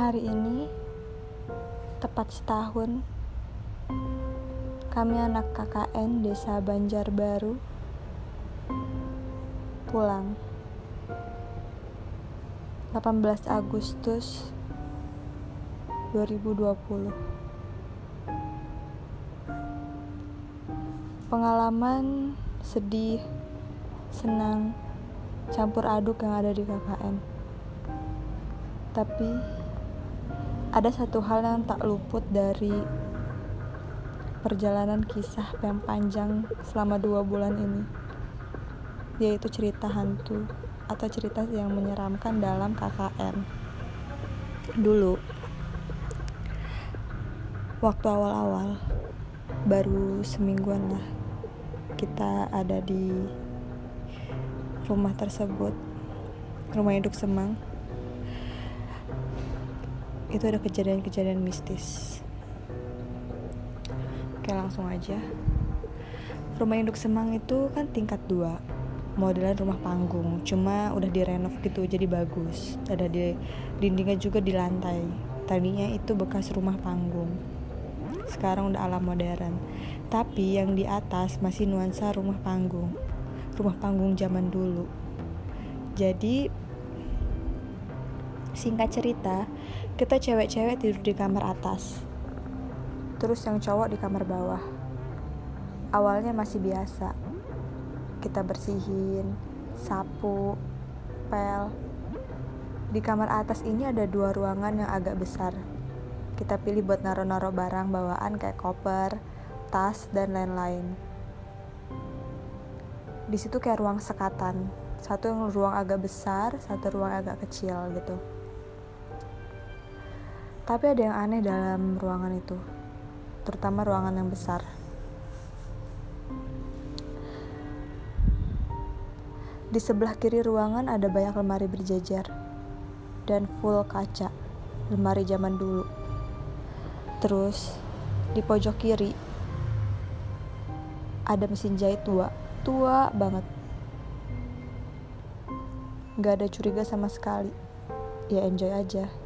Hari ini tepat setahun kami anak KKN Desa Banjarbaru pulang. 18 Agustus 2020 Pengalaman sedih, senang, campur aduk yang ada di KKN Tapi ada satu hal yang tak luput dari perjalanan kisah yang panjang selama dua bulan ini yaitu cerita hantu atau cerita yang menyeramkan dalam KKN dulu waktu awal-awal baru semingguan lah kita ada di rumah tersebut rumah induk semang itu ada kejadian-kejadian mistis. Oke langsung aja. Rumah induk semang itu kan tingkat dua. Modelan rumah panggung cuma udah direnov gitu jadi bagus. Ada di dindingnya juga di lantai. Tadinya itu bekas rumah panggung. Sekarang udah ala modern. Tapi yang di atas masih nuansa rumah panggung. Rumah panggung zaman dulu. Jadi singkat cerita kita cewek-cewek tidur di kamar atas terus yang cowok di kamar bawah awalnya masih biasa kita bersihin, sapu, pel. Di kamar atas ini ada dua ruangan yang agak besar. Kita pilih buat naro-naro barang bawaan kayak koper, tas, dan lain-lain. Di situ kayak ruang sekatan. Satu yang ruang agak besar, satu ruang agak kecil gitu. Tapi ada yang aneh dalam ruangan itu, terutama ruangan yang besar. Di sebelah kiri ruangan ada banyak lemari berjejer dan full kaca, lemari zaman dulu. Terus di pojok kiri ada mesin jahit tua, tua banget. Gak ada curiga sama sekali. Ya enjoy aja.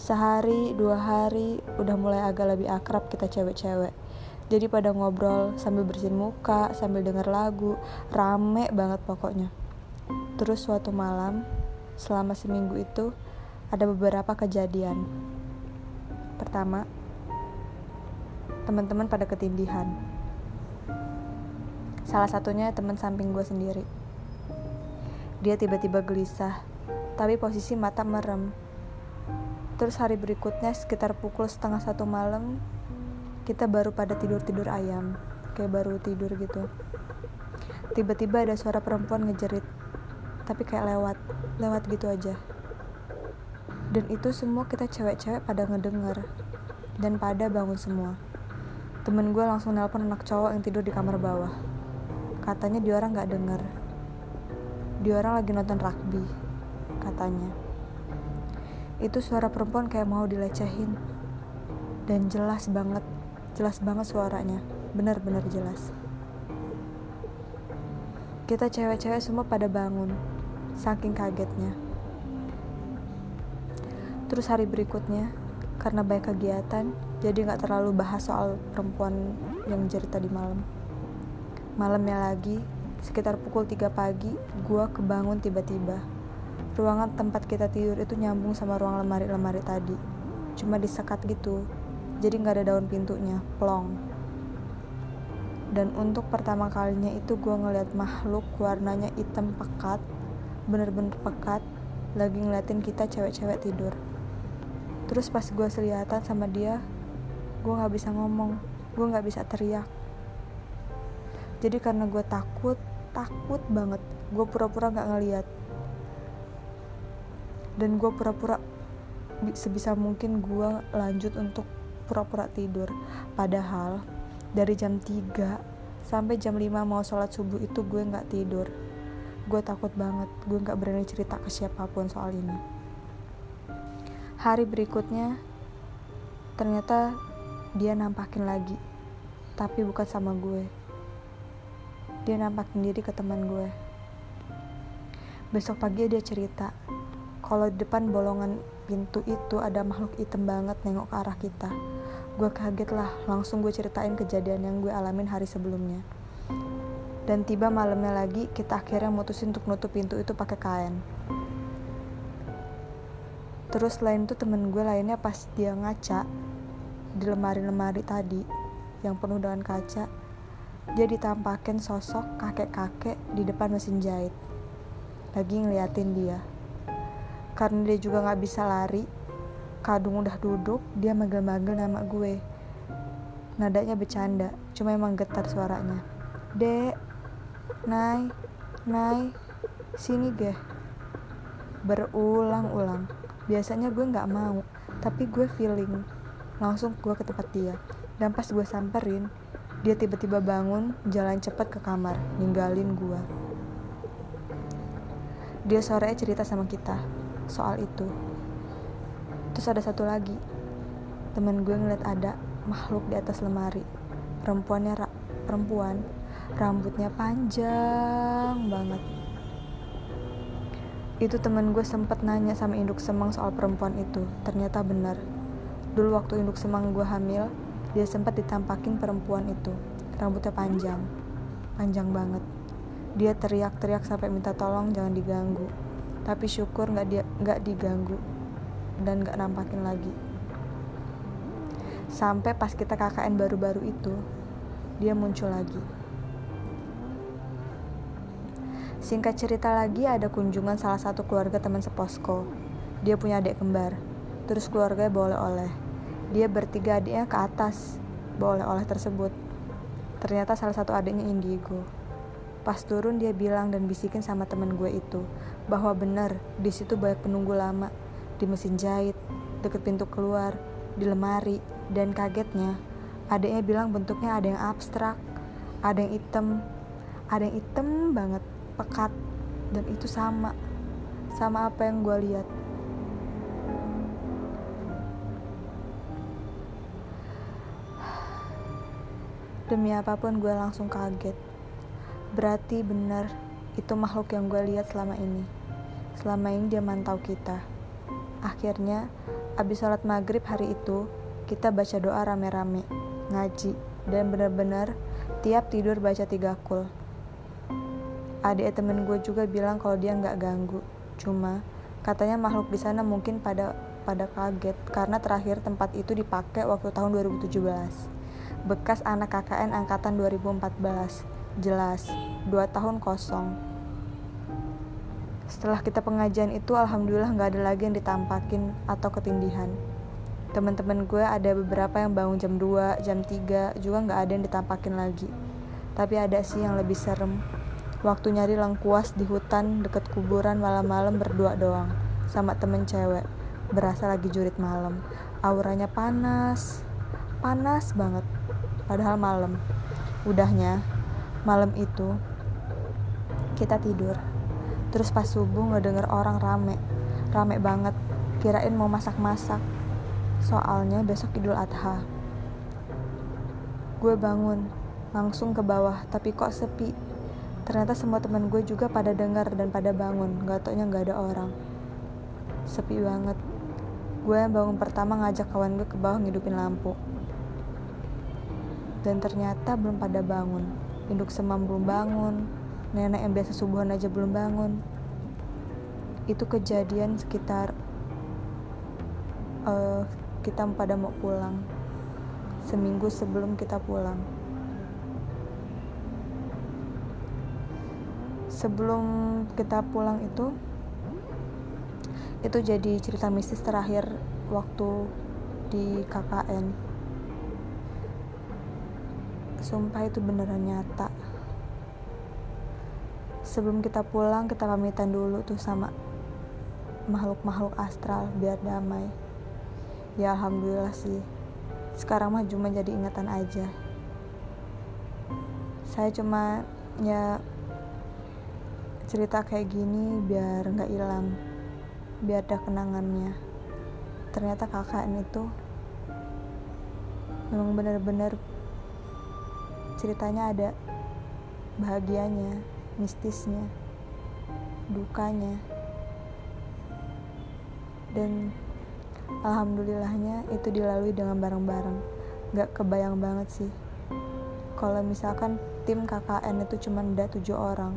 Sehari, dua hari, udah mulai agak lebih akrab kita cewek-cewek. Jadi pada ngobrol sambil bersihin muka, sambil denger lagu, rame banget pokoknya. Terus suatu malam, selama seminggu itu, ada beberapa kejadian. Pertama, teman-teman pada ketindihan. Salah satunya teman samping gue sendiri. Dia tiba-tiba gelisah, tapi posisi mata merem. Terus hari berikutnya sekitar pukul setengah satu malam, kita baru pada tidur-tidur ayam, kayak baru tidur gitu. Tiba-tiba ada suara perempuan ngejerit tapi kayak lewat lewat gitu aja. Dan itu semua kita cewek-cewek pada ngedenger. Dan pada bangun semua. Temen gue langsung nelpon anak cowok yang tidur di kamar bawah. Katanya dia orang gak denger. Dia orang lagi nonton rugby katanya itu suara perempuan kayak mau dilecehin dan jelas banget jelas banget suaranya benar-benar jelas kita cewek-cewek semua pada bangun saking kagetnya. Terus hari berikutnya, karena banyak kegiatan, jadi nggak terlalu bahas soal perempuan yang cerita di malam. Malamnya lagi, sekitar pukul 3 pagi, gua kebangun tiba-tiba. Ruangan tempat kita tidur itu nyambung sama ruang lemari-lemari tadi. Cuma disekat gitu, jadi nggak ada daun pintunya, plong. Dan untuk pertama kalinya itu gue ngeliat makhluk warnanya hitam pekat bener-bener pekat lagi ngeliatin kita cewek-cewek tidur. Terus pas gue selihatan sama dia gue nggak bisa ngomong. Gue nggak bisa teriak. Jadi karena gue takut takut banget. Gue pura-pura nggak ngeliat dan gue pura-pura sebisa mungkin gue lanjut untuk pura-pura tidur. Padahal dari jam 3 sampai jam 5 mau sholat subuh itu gue nggak tidur. Gue takut banget gue gak berani cerita ke siapa pun soal ini. Hari berikutnya ternyata dia nampakin lagi tapi bukan sama gue. Dia nampakin diri ke teman gue. Besok pagi dia cerita kalau di depan bolongan pintu itu ada makhluk hitam banget nengok ke arah kita. Gue kaget lah, langsung gue ceritain kejadian yang gue alamin hari sebelumnya. Dan tiba malamnya lagi, kita akhirnya mutusin untuk nutup pintu itu pakai kain. Terus lain tuh temen gue lainnya pas dia ngaca di lemari-lemari tadi yang penuh dengan kaca, dia ditampakin sosok kakek-kakek di depan mesin jahit. Lagi ngeliatin dia. Karena dia juga gak bisa lari, kadung udah duduk, dia manggil-manggil nama gue. Nadanya bercanda, cuma emang getar suaranya. Dek, Nai, Nai, sini deh. Berulang-ulang. Biasanya gue gak mau, tapi gue feeling. Langsung gue ke tempat dia. Dan pas gue samperin, dia tiba-tiba bangun, jalan cepat ke kamar, ninggalin gue. Dia sore cerita sama kita soal itu. Terus ada satu lagi, temen gue ngeliat ada makhluk di atas lemari. Perempuannya ra perempuan, rambutnya panjang banget. Itu temen gue sempet nanya sama induk semang soal perempuan itu. Ternyata benar. Dulu waktu induk semang gue hamil, dia sempat ditampakin perempuan itu. Rambutnya panjang. Panjang banget. Dia teriak-teriak sampai minta tolong jangan diganggu. Tapi syukur nggak dia nggak diganggu dan nggak nampakin lagi. Sampai pas kita KKN baru-baru itu, dia muncul lagi. Singkat cerita lagi ada kunjungan salah satu keluarga teman seposko. Dia punya adik kembar. Terus keluarganya bawa oleh-oleh dia bertiga adiknya ke atas, bawa oleh-oleh tersebut. Ternyata salah satu adiknya indigo. Pas turun dia bilang dan bisikin sama temen gue itu bahwa benar di situ banyak penunggu lama di mesin jahit, deket pintu keluar, di lemari, dan kagetnya adiknya bilang bentuknya ada yang abstrak, ada yang hitam, ada yang hitam banget, pekat, dan itu sama, sama apa yang gue lihat. Demi apa pun gue langsung kaget. Berarti benar itu makhluk yang gue lihat selama ini. Selama ini dia mantau kita. Akhirnya, abis sholat maghrib hari itu, kita baca doa rame-rame, ngaji, dan benar-benar tiap tidur baca tiga kul. Adik temen gue juga bilang kalau dia nggak ganggu. Cuma katanya makhluk di sana mungkin pada pada kaget karena terakhir tempat itu dipakai waktu tahun 2017 bekas anak KKN angkatan 2014. Jelas, dua tahun kosong. Setelah kita pengajian itu, alhamdulillah nggak ada lagi yang ditampakin atau ketindihan. Teman-teman gue ada beberapa yang bangun jam 2, jam 3, juga nggak ada yang ditampakin lagi. Tapi ada sih yang lebih serem. Waktu nyari lengkuas di hutan deket kuburan malam-malam berdua doang, sama temen cewek. Berasa lagi jurit malam. Auranya panas, panas banget padahal malam udahnya malam itu kita tidur. Terus pas subuh ngedenger orang rame. Rame banget. Kirain mau masak-masak. Soalnya besok idul adha. Gue bangun langsung ke bawah tapi kok sepi. Ternyata semua teman gue juga pada dengar dan pada bangun. Gak taunya gak ada orang. Sepi banget. Gue yang bangun pertama ngajak kawan gue ke bawah ngidupin lampu. Dan ternyata belum pada bangun. Induk semam belum bangun, nenek yang biasa subuhan aja belum bangun. Itu kejadian sekitar uh, kita pada mau pulang. Seminggu sebelum kita pulang. Sebelum kita pulang itu itu jadi cerita mistis terakhir waktu di KKN sumpah itu beneran nyata. Sebelum kita pulang kita pamitan dulu tuh sama makhluk-makhluk astral biar damai. Ya alhamdulillah sih. Sekarang mah cuma jadi ingatan aja. Saya cuma ya cerita kayak gini biar nggak hilang biar ada kenangannya. Ternyata kakak itu memang benar-benar ceritanya ada bahagianya, mistisnya, dukanya. dan alhamdulillahnya itu dilalui dengan bareng-bareng. Gak kebayang banget sih. Kalau misalkan tim KKN itu cuma ada tujuh orang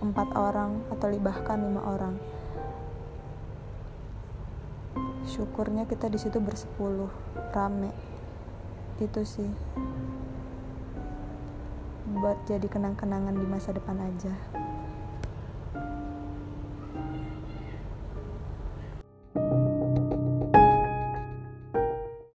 empat orang atau bahkan lima orang syukurnya kita di situ bersepuluh rame. Itu sih buat jadi kenang-kenangan di masa depan aja